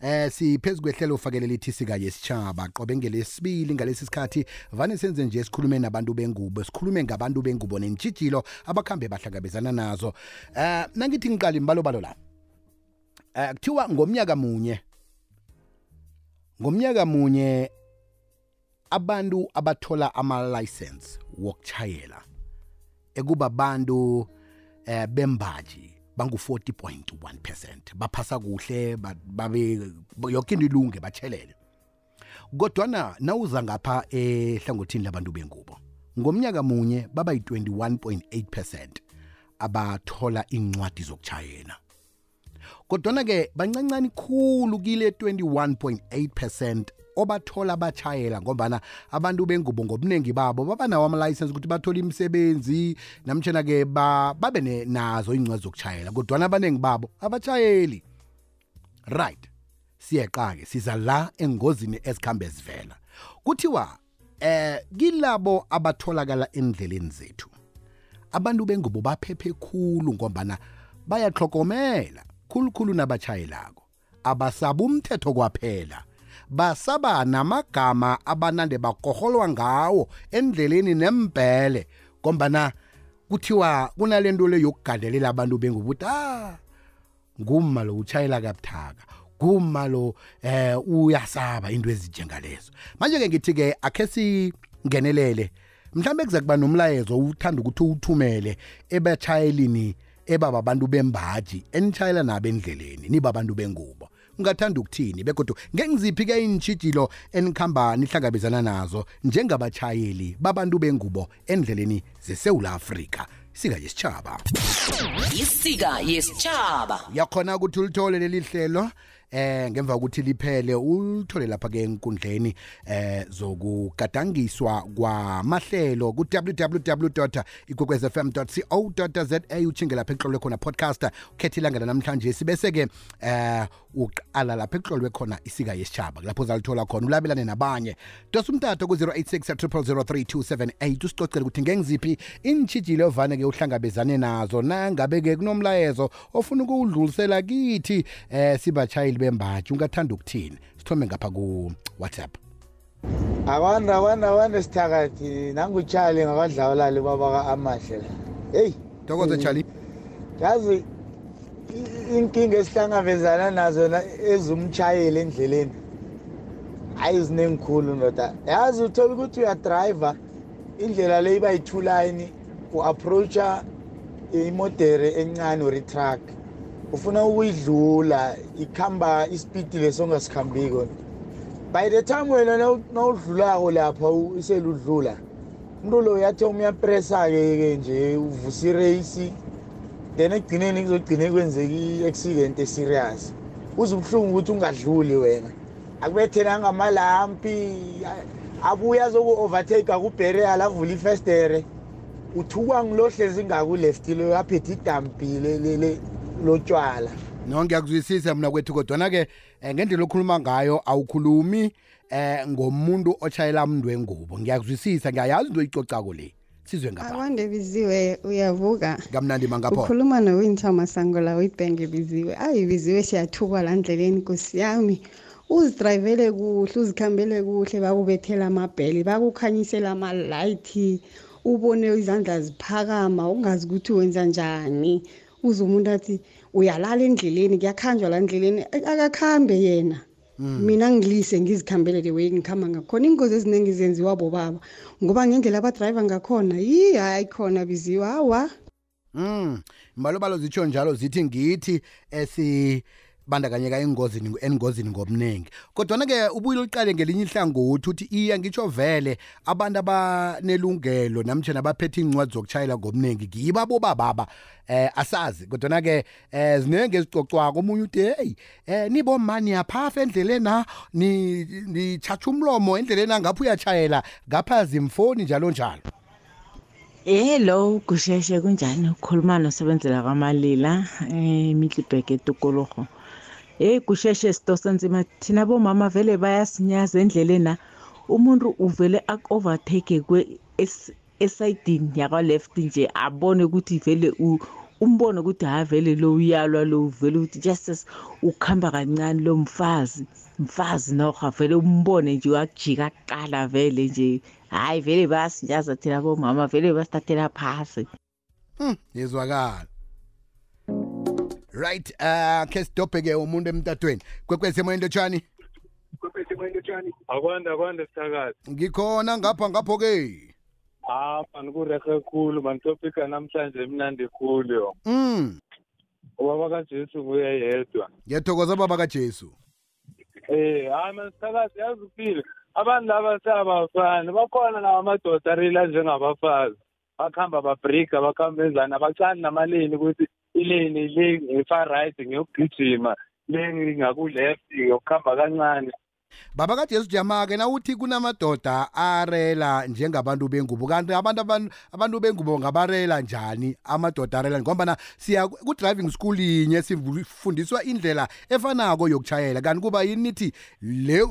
eh siphezulu kwehlelo ufakelela ithi sika yesitshaba qobe ngelesibili ngalesi sikhathi vane senze nje sikhulume nabantu bengubo sikhulume ngabantu bengubo nentshijilo abakhambe bahlangabezana nazo. Eh nangithi ngiqala imbalobalo la. Eh kuthiwa ngomnyaka munye ngomnyaka munye abantu abathola ama license wokuchayela ekuba bantu eh bembaji. Bangu 40.1% baphasa kuhle ba- babe yonke into ilunge bachelele kodwana nawuza ngapha ehlangothini labantu bengubo ngomnyaka munye baba yi-21.8% abathola incwadi zokuchayela kodwana ke bancancane khulu kile 21.8% obathola abatshayela ngombana abantu bengubo ngobuningi babo baba nawo ama-license ukuthi bathole imisebenzi namtshana ke ba, babe nazo incwadi zokuchayela kodwana abaningi babo abatshayeli right. Siyeqa-ke siza la engozini ezikhambe zivela. Kuthiwa eh kilabo abatholakala endleleni zethu. Abantu bengubo baphephe khulu ngombana bayahlokomela khulukhulu nabatshayelako abasaba umthetho kwaphela. Basaba namagama abanande bakoholwa ngawo endleleni nembhele ngombana kuthiwa kunalento le yokugadelela abantu bengubo ukuthi ah ngumma lo utshayela kabuthaka ngumma lo eh uyasaba into ezinjengalezo. Manje ke ngithi ke akhe singenelele. Mhlambe kuza kuba nomlayezo uthanda ukuthi uthumele ebatshayelini ebaba abantu bembaji enitshayela nabo endleleni niba abantu bengubo. Ungathanda ukuthini? Begodwa ngengiziphi ke intshijilo enikhamba nihlangabezana nazo njengabatshayeli babantu bengubo endleleni zesewula afrika? Sika yesitshaba isika yesitshaba yakhona ukuthi ulithole leli hlelo? Eh ngemva kokuthi liphele ulithole lapha ke enkundleni eh zokugadangiswa kwamahlelo ku www.ikwekwezfm.co.za uchinge lapha eqolwe khona podcaster ukhethe ilanga namhlanje sibese ke eh uqala lapha eqolwe khona isika yesitshaba lapho uzalithola khona. Ulabelane nabanye. Dosa umtato ku 086 usicocele ukuthi ngengiziphi intshijilo ovane ke uhlangabezane nazo. Nangabe ke kunomlayezo ofuna ukuwudlulisela kithi eh sibatshayeli bembaji ungathanda ukuthini? Sithome ngapha ku WhatsApp akwanda akwanda akwanda sithakathi nangutshali ngakwadlawulali babaka amahle la. Heyi Dokoze Charlie. Yazi i- inkinga esihlangabezana nazo na- ezumtshayeli endleleni hayi zinengikhulu ndoda. Yazi uthola ukuthi uyadrayiva indlela le iba yi-two line u-approacha imodere encane or itruck ufuna ukuyidlula ikhamba isipidi leso ongasikhambiko by the time wena nawu- nawudlulako lapha iseludlula umuntu lo uyathi uyapresa-ke ke nje uvusa ireyisi then ekugcineni kuzogcine kwenzeka i-accident eserious. Uze ubuhlungu ukuthi ungadluli wena. Akubethe nangamalampi abuye azoku-overtake kubherial avula ifestere uthukwa ngilohlezi ngakuleft lo aphethe idampi lotshwala. No ngiyakuzwisisa mina kwethu kodwana ke eh, ngendlela okhuluma ngayo awukhulumi eh ngomuntu otshayela umuntu wengubo. Ngiyakuzwisisa ngiyayazi into oyicocako le. Sizwe ngapha. Akwande biziwe uyavuka. Kamnandi mangapho ukhuluma nowinter masango la wibhenge biziwe. Ayi biziwe siyathukwa la ndleleni nkosi yami. Uzidrayivele kuhle uzikhambele kuhle bakubethela amabheli bakukhanyisela amalayithi ubone izandla ziphakama ungazi ukuthi wenza njani. Uze umuntu athi uyalala endleleni kuyakhanjwa la ndleleni akakhambe yena. Mina ngilise ngizikhambele the way ngikhamba ngakhona. Ingozi eziningi zenziwa bobaba ngoba ngendlela abadrayiva ngakhona yi hayi khona biziwa hawa Mm, imbalobalo zitsho njalo zithi ngithi esibandakanyeka engozini engozini ngobunengi. Kodwa ke ubuyile uqale ngelinye ihlangothi uthi iya ngitsho vele abantu abanelungelo namtjana abaphethe incwadi zokuchayela ngobunengi ngibabo bababa eh asazi. Kodwa ke eh zinenge ezicocwako. Omunye uthi hey eh nibo mani yaphafa endleleni na ni ni chacha umlomo endleleni ngapha uyachayela ngapha zimfoni njalo njalo. hello kusheshe kunjani? Ukhuluma nosebenzela kwamalila um mitlibhek etokologo. Heyi kusheshe sitosa nzima. Thina bomama vele bayasinyaza endlelena. Umuntu uvele aku-overtake esayidini yakwa-left nje abone ukuthi vele u- umbone ukuthi hayi vele lo uyalwa lo vele ukuthi just as ukuhamba kancane lo mfazi. Mfazi noha vele umbone nje uyakujika kuqala vele nje. Hayi vele bayasinjaza thina bomama vele basithathela phasi. Hmm, yezwakala. Right, uh ke stop ke umuntu emtatweni. Kwekwese moyendo tshani. akwanda akwanda sithakazi Ngikhona ngapha ngapho ke. ah mani kurehe khulu mani topic namhlanje imnandi khulu yo Mm, ubaba kajesu nguye yedwa ngiyathokoza baba kaJesu. eh hayi mani sithakazi yazi uphile abantu laba sebafani bakhona nawo amadoda arila njengabafazi bakuhamba babrika bakuhamba enzani abacani namaleni ukuthi ileni le nge-far right ngeyokugijima le ngaku-left yokuhamba kancane. Baba kaJesu Jamake na uthi kunamadoda arela njengabantu bengubo kanti abantu abantu bengubo ngabarela njani amadoda arela? Ngoba na siya ku driving school inye sifundiswa indlela efanako yokuchayela kanti kuba yini nithi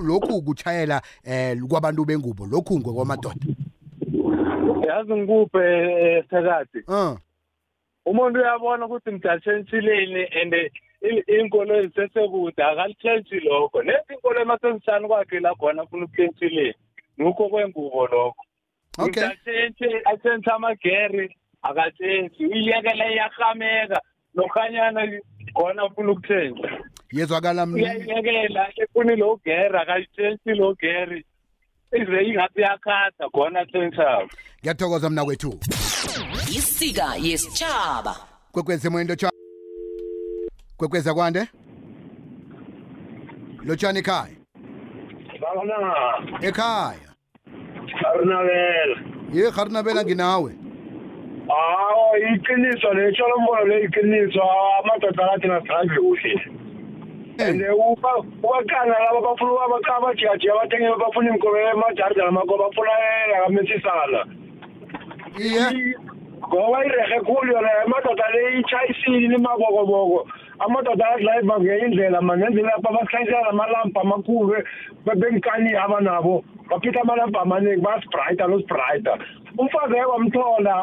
lokhu kuchayela eh kwabantu bengubo lokhu ngokwamadoda? Yazi ngikuphe eh, sithakazi uh umuntu uyabona ukuthi ngidashentshileni and inkolo ezisesekude akalitshentshi lokho. Nethi inkolo emasenzisani kwakhe la khona afuna ukutshentshileni ngukho kwengubo lokho. Okay. Ngidashentshi atshentshi amageri akatshentshi uyiyekela iyahameka nokhanyana khona afuna ukutshentshi yezwakala mna uyayiyekela efuni lo geri akayitshentshi lo geri ize ingathi iyakhatha khona atshentshako ngiyathokoza mna kwethu. Isika yesitshaba kwekwezi moyendo tshani kwekweza kwande? Lotshani ekhaya? Babona ekhaya? Arunabela ye kharinabela nginawe. Hawo iqiniso le tsholombono le iqiniso. Amadoda akathi nasidrive kuhle and ubaqanga laba bafuna abajaji abathenge bafuna imikobe emajarida namako bafuna akamesisala iye ngoba irehe khulu yona amadoda le itshayisile imabokoboko amadoda adlayiva ngenye indlela manenzela lapha basihlayisela namalampa amakhulu benkani abanabo bapitha amalampa amaningi bayasibrayita nosibrayita umfazi eke wamthola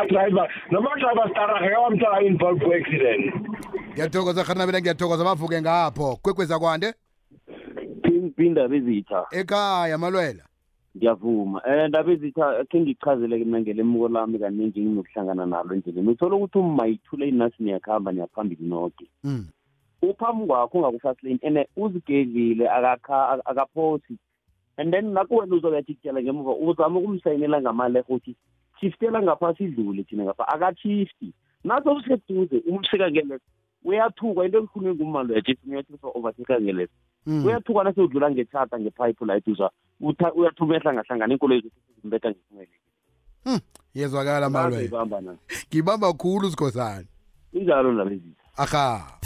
adrayiva noma adrayiva starahe eke wamthola involved ku-accident ngiyathokoza kharinabela ngiyathokoza. Bavuke ngapho. Kwekweza kwande? Indaba ezitha ekhaya malwela? Ngiyavuma. Um ndaba ezitha khe ngichazeleke mina ngelemuko lami kaningi nginokuhlangana nalo endleleni. Uthola ukuthi uma yithule inasi niyakuhamba niyaphambili noke. Mm. uphambi kwakho ungaku-fast lane and uzigedlile akakha- akaphosi. And then nakuwena uzokuyathi kutyala ngemuva uzama ukumsayinela ngamaleho ukuthi shiftela ngapha sidlule thina ngapha. Akashifti. Naso useduze umsika ngelesa uyathuka into engikhulume ngummalo yajesu uyathi overtake ngelesa Mm. uyathuka nasewudlula ngechata ngepipe light uzwa utha- uyathuma ehlangahlangana inkolo zimbetha ngesinwele yezwakala malwela ibamba na? Ngibamba khulu sikhosana. Injalo ndaba ezitha aha.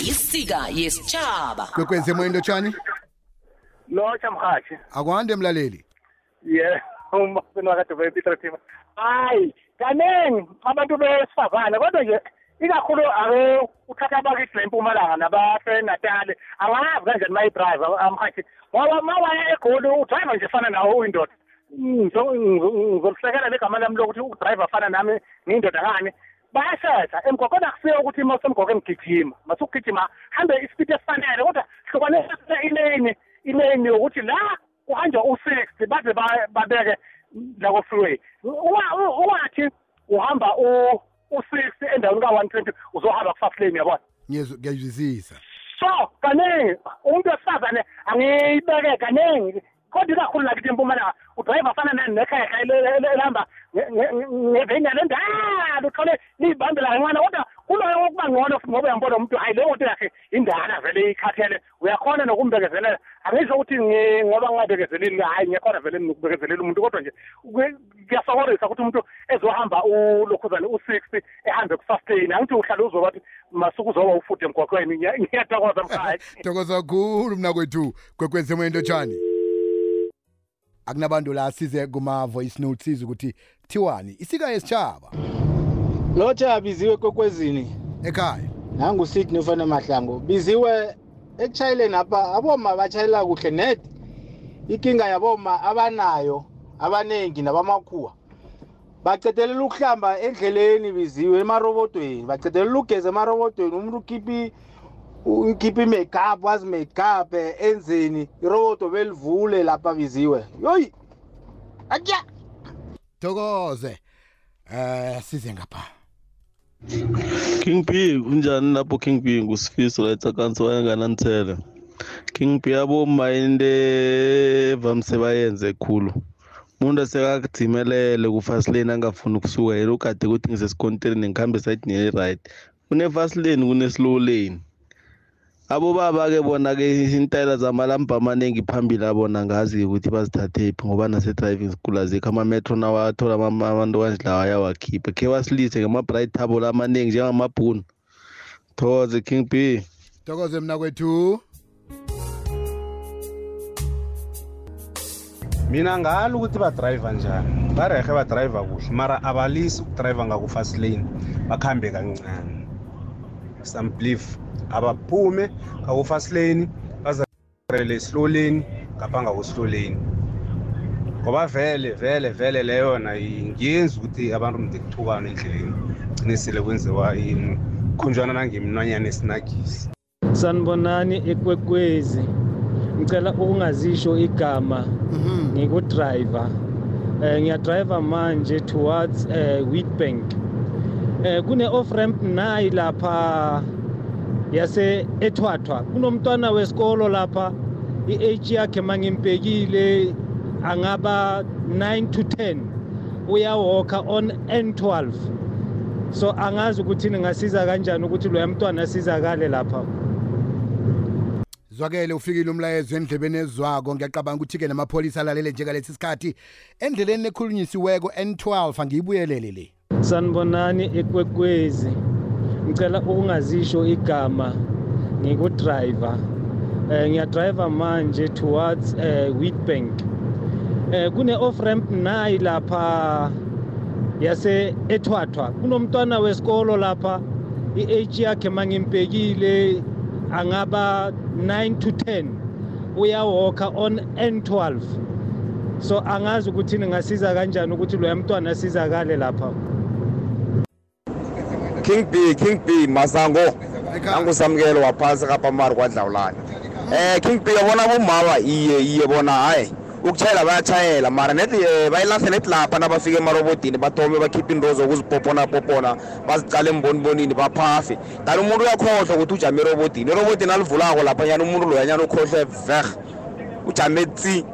Isika yesitshaba kwekwezi emoyeni lotshani? Lotsha mhathi akwande mlaleli? Ye umafeni wakade bepeter thima hayi kaningi abantu besifazane kodwa nje ikakhulu ake uthatha abakithi la empumalanga nabasenatali angazi kanjani mayidrayiva amhathi ngoba ma waya egoli udrayiva nje fana nawo uyindoda. Ngizo- ngizo- ngizolihlekela legama lami lokuthi udrayiva afana nami ngiyindoda bayashesha. Emgwaqweni akusiyo ukuthi uma usemgwaqweni gijima masukugijima hambe isipidi esifanele kodwa hlukanisa ileni ileni yokuthi la kuhanjwa u-sixty baze ba- babeke la ko-freeway Unga- u- ungathi uhamba u- u-sixty endaweni ka-one twenty uzohamba ku-fast lane yabona Ngiyezwa- ngiyayizwisisa. So kaningi umuntu wesifazane angiyibeke kaningi kodwa ikakhulu lakithi empumalanga udrayiva afana nani nekhekha elihamba ngevenyana endala uthole liyibambela kancane kodwa kuloyo wokuba ngcono ngoba uyambona umuntu hayi le moto yakhe indala vele ikhathele uyakhona nokumbekezelela angisho ukuthi ngi- ngoba ngingabekezeleli hayi ngiyakhona vele nokubekezelela umuntu kodwa nje kwe- kuyasokorisa ukuthi umuntu ezohamba ulokhuzane u-sixty ehambe ku-sustain angithi uhlale uzoba ukuthi masuku uzoba ufude emgwaqweni. Ngiya- ngiyathokoza mhayi thokoza kakhulu mna kwethu kwekwezi emoyeni lotshani akunabantu la size kuma-voice note size ukuthi kuthiwani isika yesitshaba lotsha biziwe kwekwezini ekhaya. Nangusidney ufane mahlango biziwe ekushayeleni apha aboma batshayela kuhle net. Inkinga yaboma abanayo abaningi nabamakhuwa. Bacedelela ukuhlamba endleleni biziwe emarobodweni. Bacedelela ugeza emarobodweni. Umuntu ukhiphi ukhipha i-makeup wazi makeup enzeni irobodo belivule lapha biziwe. Yoyi! Atya! Thokoze. Eh size ngapha. King B kunjani lapho King B ngusifiso la etsakantsi wayengananithele King B aboma into vamise bayenze khulu. Umuntu asekakudzimelele kufasileni angafuni ukusuka yena ugade ukuthi ngisesikontirini ngikhambe esayidini eli-right kune-fasileni kune-slow lane. Abobaba-ke bona-ke intayela zamalamba amaningi phambili abona ngazi ukuthi bazithathephi ngoba nase-driving school azikho. Ama-metro nawathola abantu kanjelawo ayawakhipha. Khe wasilise ngama-bright table amaningi njengamabhunu. Thokoze king b thokoze mna kwethu. Mina ngalo ukuthi badrayiva njani? Barehe badrayiva kuhle mara abalisi ukudrayiva ngakufast lane bakhambe kancane some belief abaphume ngakufast lane bazarele slow lane ngapha ngaku-slow lane ngoba vele vele vele leyona ngiyenzi ukuthi abantu mde kuthukane endleleni gcine sele kwenziwa khunjwana nangemnwanyana esinagisi sanibonani ekwekwezi. Ngicela ukungazisho igama ngikudrayiva eh ngiyadrayiva manje towards eh Wheatbank eh kune off ramp nayi lapha yase ethwathwa. Kunomntwana wesikolo lapha i-age yakhe mangimbhekile angaba 9 to 10 uyawalka on N12 so angazi ukuthi ningasiza kanjani ukuthi loya mntwana asizakale lapha. Zwakele ufikile umlayezo endlebeni ezwako. Ngiyacabanga ukuthi-ke namapholisa alalele njengalesi sikhathi. Endleleni ekhulunyisiweko n12 angiyibuyelele le. Sanibonani ekwekwezi. Ngicela ukungazisho igama ngikudrayiva eh ngiyadrayiva manje towards eh Wheatbank eh kune off ramp nayi lapha yase ethwathwa kunomntwana wesikolo lapha i-age yakhe mangimbhekile angaba 9 to 10 uyawalka on N12 so angazi ukuthi ningasiza kanjani ukuthi loya mntwana asizakale lapha. King B King B Masango. Nangusamukelo waphasi kapamari kwadlawulana eh King B yabona bomama iye iye bona hayi. Ukuchayela bayachayela mara nethi eh, bayilahle nethi lapha nabafika emarobodini bathome bakhiphe into zokuzipopona popona bazicala embonibonini baphafe. Kanti umuntu uyakhohlwa ukuthi ujame erobodini. Erobodini alivulako lapha nyana umuntu loyanyana ukhohlwe veh ujame tsi.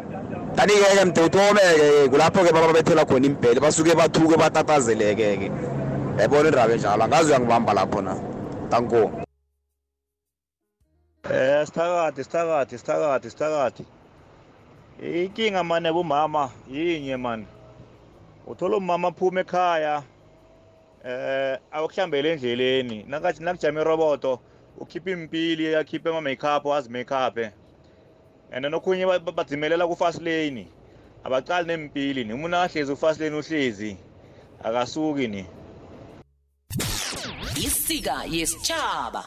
Kanike-ke mde uthome-ke kulapho-ke bababethela khona impele basuke bathuke batatazeleke-ke. Yayibona indaba enjalo angazi uyangibamba lapho na? Tanko Eh sithakathi sithakathi sithakathi sithakathi. Inkinga mane bomama yinye man. Uthola umama aphuma ekhaya eh akuhlambele endleleni. Nakathi nakujama iroboto ukhipha impili akhiphe ama makeup azi makeup. And nokhunye badzimelela ku fast lane abacali nempili ni. Umuntu ahlezi u fast lane uhlezi akasuki ni. Isika yesitshaba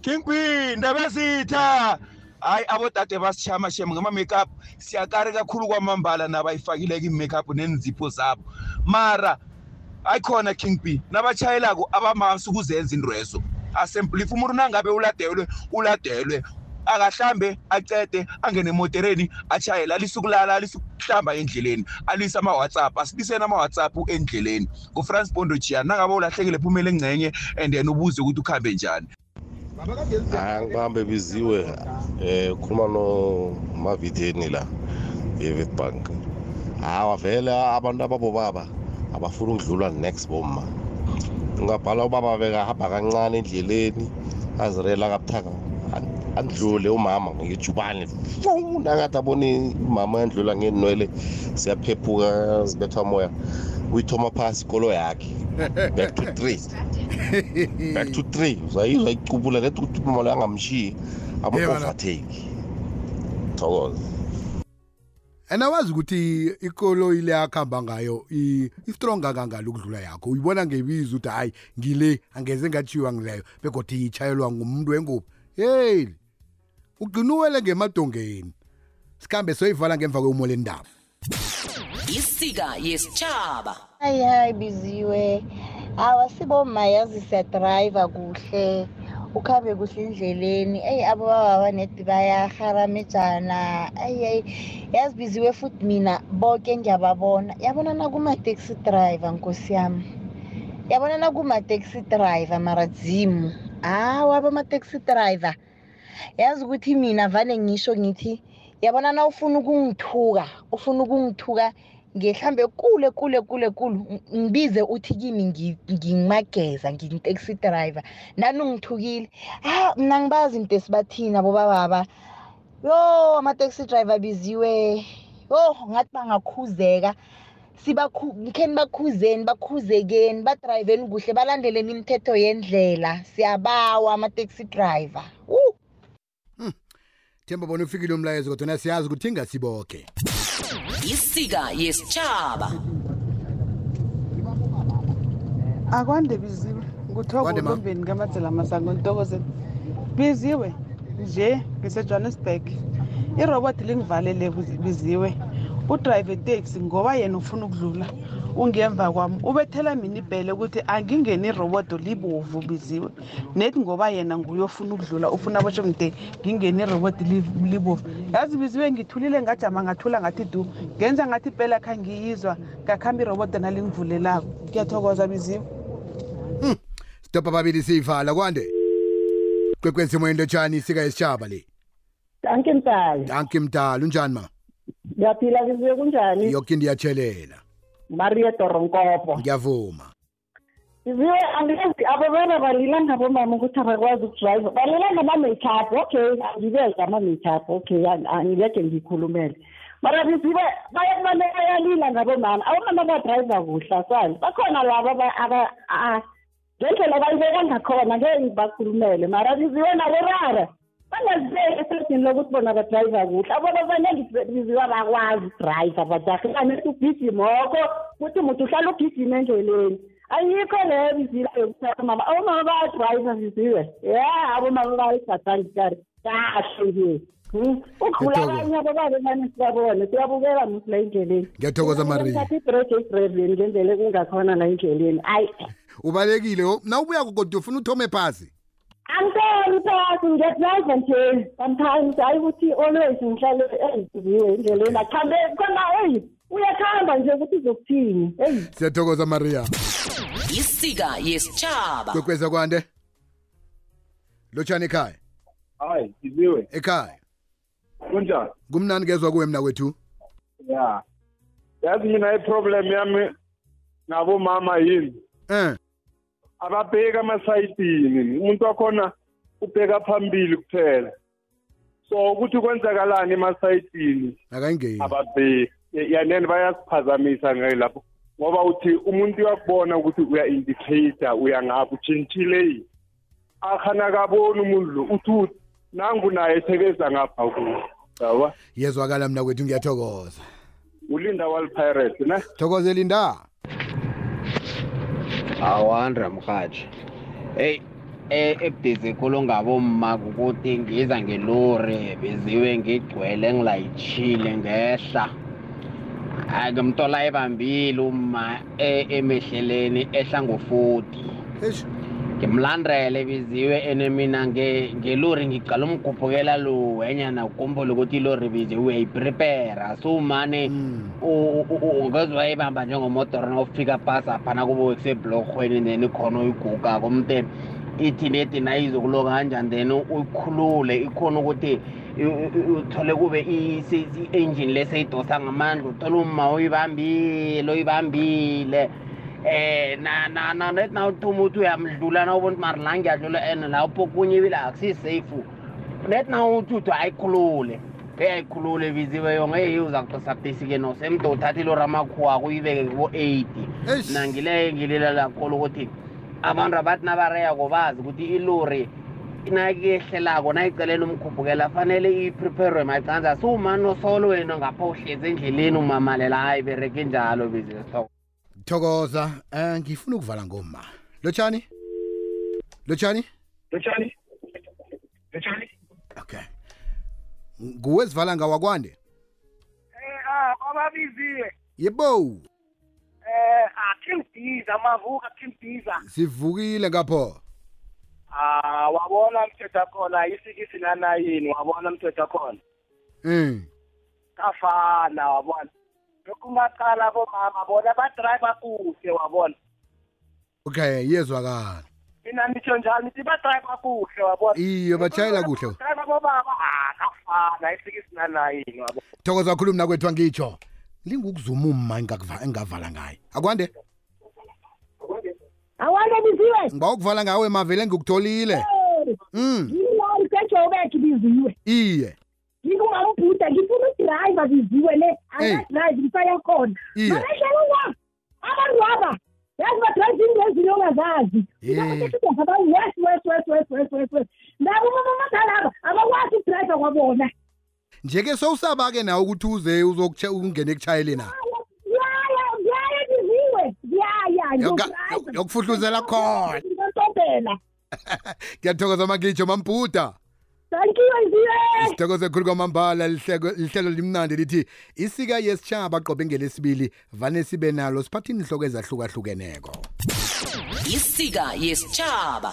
King Queen ndaba zitha hayi abodade basishama shem ngama makeup. Siyakari kakhulu kwamambala nabayifakile ku makeup nenzipho zabo. Mara ayikhona King B nabachayelako abamasi ukuzenza indwezo asemple if umuntu nangabe uladelwe uladelwe. Akahlambe acede angene emotereni achayela alisukulala alisukuhlamba endleleni. Alise ama-whatsapp asibiseni ama-whatsapp endleleni. Ngufrance bondo jiya nangabe ulahlekile phumele engcenye and then ubuze ukuthi ukuhambe njani. Hayi ngihambe biziwe um ukhuluma nomavitheni la ye-witbank hawa vele abantu ababobaba abafuna ukudlula next bomma. Ungabhala ubaba bekahamba kancane endleleni azirela kabuthaka. Andlule umama ngejubane. Nangathi abone umama yandlula ngenwele siyaphephuka zibethwa moya. Uyithoma phasi ikolo yakhe. Back to three. Back to three. Uzayizwa icubula lethi ukuthi umama loyo angamshiyi ama-overtake thokoza and awazi ukuthi ikolo ile akuhamba ngayo i- istronga kangalo ukudlula yakho? Uyibona ngebizo ukuthi hayi ngile angeze ngatshiwa ngileyo begodwa ichayelwa ngumuntu wengubo hey ugcina uwele ngemadongeni sikhambe soyivala ngemva kwemola endaba. Isika yesitshaba hayi hayi biziwe. Hawa siboma yazi siyadrayiva kuhle. Ukhambe kuhle endleleni. Eyi abo bababa nedi bayaharamejana eyi eyi yazi biziwe futhi mina boke ngiyababona. Yabona nakuma-taxi driver nkosi yami? Yabona nakuma-taxi driver mara zimu hawa abama-taxi driver. Yazi ukuthi mina vane ngisho ngithi yabona na ufuna ukungithuka ufuna ukungithuka ngihlambe kule kule kule kule ngibize uthi kimi ngi- ngimageza ngin-taxi driver. Nani ungithukile? Ha mna ngibazi into esibathini abo bababa yo ama-taxi driver biziwe yo ngathi bangakhuzeka sikheni bakhuzeni bakhuzekeni badrayiveni kuhle balandeleni imithetho yendlela. Siyabawa ama-taxi driver. Uh. Themba bona ufikile umlayezo kodwa siyazi ukuthi ingasiboke isika yesitshaba akwande biziwe olombeni kamadzela masango ntokoze biziwe nje ngisejohannesburg. Irobot lingivalele Bizi- biziwe. Udrayive teksi ngoba yena ufuna ukudlula. Ungemva kwami ubethela mina ibhele ukuthi angingeni irobodo libovu biziwe. Nethi ngoba yena nguye ofuna ukudlula ufuna abosho mde ngingeni irobodo li- libovu. Yazi biziwe ngithulile ngajama ngathula ngathi du ngenza ngathi impela kha ngiyizwa ngakuhamba irobodo nalingivulelako. Ngiyathokoza biziwe. Stop ababili siyivala kwande? Kwekwezi moyeni lotshani isika yesitshaba le. Danke mtali. danke mdala unjani ma? Ngiyaphila biziwe kunjani? yoke into iyatshelela. Maria Toronkopo. ngiyavuma Biziwe angazi ababona balila ngabomama ukuthi abakwazi ukudrive. Balila ngama-makeup. Okay, angibeza ama-makeup. Okay, ang- angibeke ngikhulumele. Mara biziwe bayamane bayalila ngabomama. Abomama badrive kuhle asali. Bakhona laba aba- aba ah, ngendlela bayibeka ngakhona ngeke bakhulumele. Mara biziwe naborara. Bangazibeki esesini lokuthi bona badrayiva kuhle. Abo baningi biziwa bakwazi udrayiva bajahilane ugijimoko kuthi muthi uhlala ugijima endleleni. Ayikho leyo bizila yokuthatha mama abomama bayadrayiva biziwe. Ya abomama bayigadanga ikari kahle nje. Hmm? ukudlula Ngiyathokoza. abanye abobaba emane sibabone siyabukela musi la endleleni. Ngiyathokoza, Maria. thatha ibreak esireveni ngendlela ekungakhona la endleleni. Ayi. Ubalekile oh, na ubuya kodwa ufuna uthome phasi? Angitoli phasi ngiyadrayiva nje sometimes hayi ukuthi always ngihlale eziziwe endleleni akhambe khona eyi uyakhamba nje ukuthi uzokuthini eyi siyathokoza maria. Isika yesitshaba kwekweza kwande? Lotshani ekhaya? Hayi iziwe ekhaya? Kunjani? Kumnani kezwa kuwe mna kwethu? Ya. Yazi mina iproblem yami nabomama yini? Eh. Ababheki amasayitini umuntu wakhona ubheka phambili kuphela. So ukuthi kwenzakalani emasayitini akayingeni. Ababheki. Yanene bayasiphazamisa ngayo lapho ngoba uthi umuntu uyakubona ukuthi uya-indicator uya ngapho utshintshile yini? Akhana kaboni umuntu lo uthi uthi nangu naye esekeza ngapha kuwo yaba yezwakala mna kwethu ngiyathokoza. Ulinda wal pirate ne? Thokoze linda awandra mhaji hey ebhizi khulu ngabomma ukuthi ngiza ngelori biziwe ngigcwele ngilayitshile ngehla. Akumtola ebambile uma e- emehleleni ehla ngo-forty ngimlandele biziwe ene mina nge- ngelori ngicala umgubhukela lo wenyana ukhumbule ukuthi ilori biziwe uyayiprepara so mane ungezwa ibamba njengomotora nawufika phasi aphana kube kuseblorhweni then ikhona uyiguga komte ithi nedi nayizokuloka kanjani then uyikhulule. Ikhona ukuthi i- i- uthole kube i-engine leseyidosa ngamandla uthole uma uyibambile uyibambile. Eh na na na net na uthuma uthi uyamdlula na ubona ukuthi mari la ngiyadlula and lapho kunye ibile akusisafe net na uthi uthi ayikhulule eyayikhulule biziwe yonke eyi uza kuxisabhesike nosemntu uthatha ilori amakhuwa kuyibeke kubo-eighty nangileyo ngililela kakhulu ukuthi abantu abathi nabareyako bazi ukuthi ilori nakehlelako nayicelela umkhuphukela fanele ipreparwe macanza siwumani osolo wena ngapha uhlezi endleleni umamalela hayi bereke njalo biziwe sitoko thokoza eh ngifuna ukuvala ngoma. Lotshani? Lotshani? Lotshani? Lotshani? Okay. Nguwe sivala ngawakwande ah ababiziwe yebo. Eh, King Biza mavuka King Biza. sivukile ngapho? Ah, wabona mthetho khona isikisi lana yini? Wabona mthetho khona. mm Kafana wabona. Lokhu ngaqala bomama bona ba driver kuhle wabona. okay yezwakala Mina ngisho njalo nithi ba driver kuhle wabona. iye batshayela kuhle. Driver bobaba ah kafana isikisi lana yini wabona. thokoza kakhulu mna kwethu angitsho. Lingukuzuma uma engakuva- engavala ngaye. Akwande? Awale biziwe? Ngiba ukuvala ngawe mavele ngikutholile. Mm. yilari sejobek biziwe. Iye. Ngingumambhuda ngifuna udrayiva biziwe le angadrayivi ngisaya khona Iye. makashalowa abantu aba yazi badrayiva into ezinto ongazazi west west west west west west west nabo umamadala aba abakwazi ukudrayiva kwabona. Njeke sowusaba-ke nawe ukuthi uze uzokutshe- ungene ekuchayeleni na? Yaya yaya biziwe yaya Yoka- yokufuhluzela khona. Ngiyotobela ngiyathokoza makitsho mambhuda thank you biziwe sithokoze khulu kwamambala lihlelo limnandi lithi isika yesitshaba qobe ngelesibili vane sibe nalo siphathini inhloko ezahlukahlukeneko? Isika yesitshaba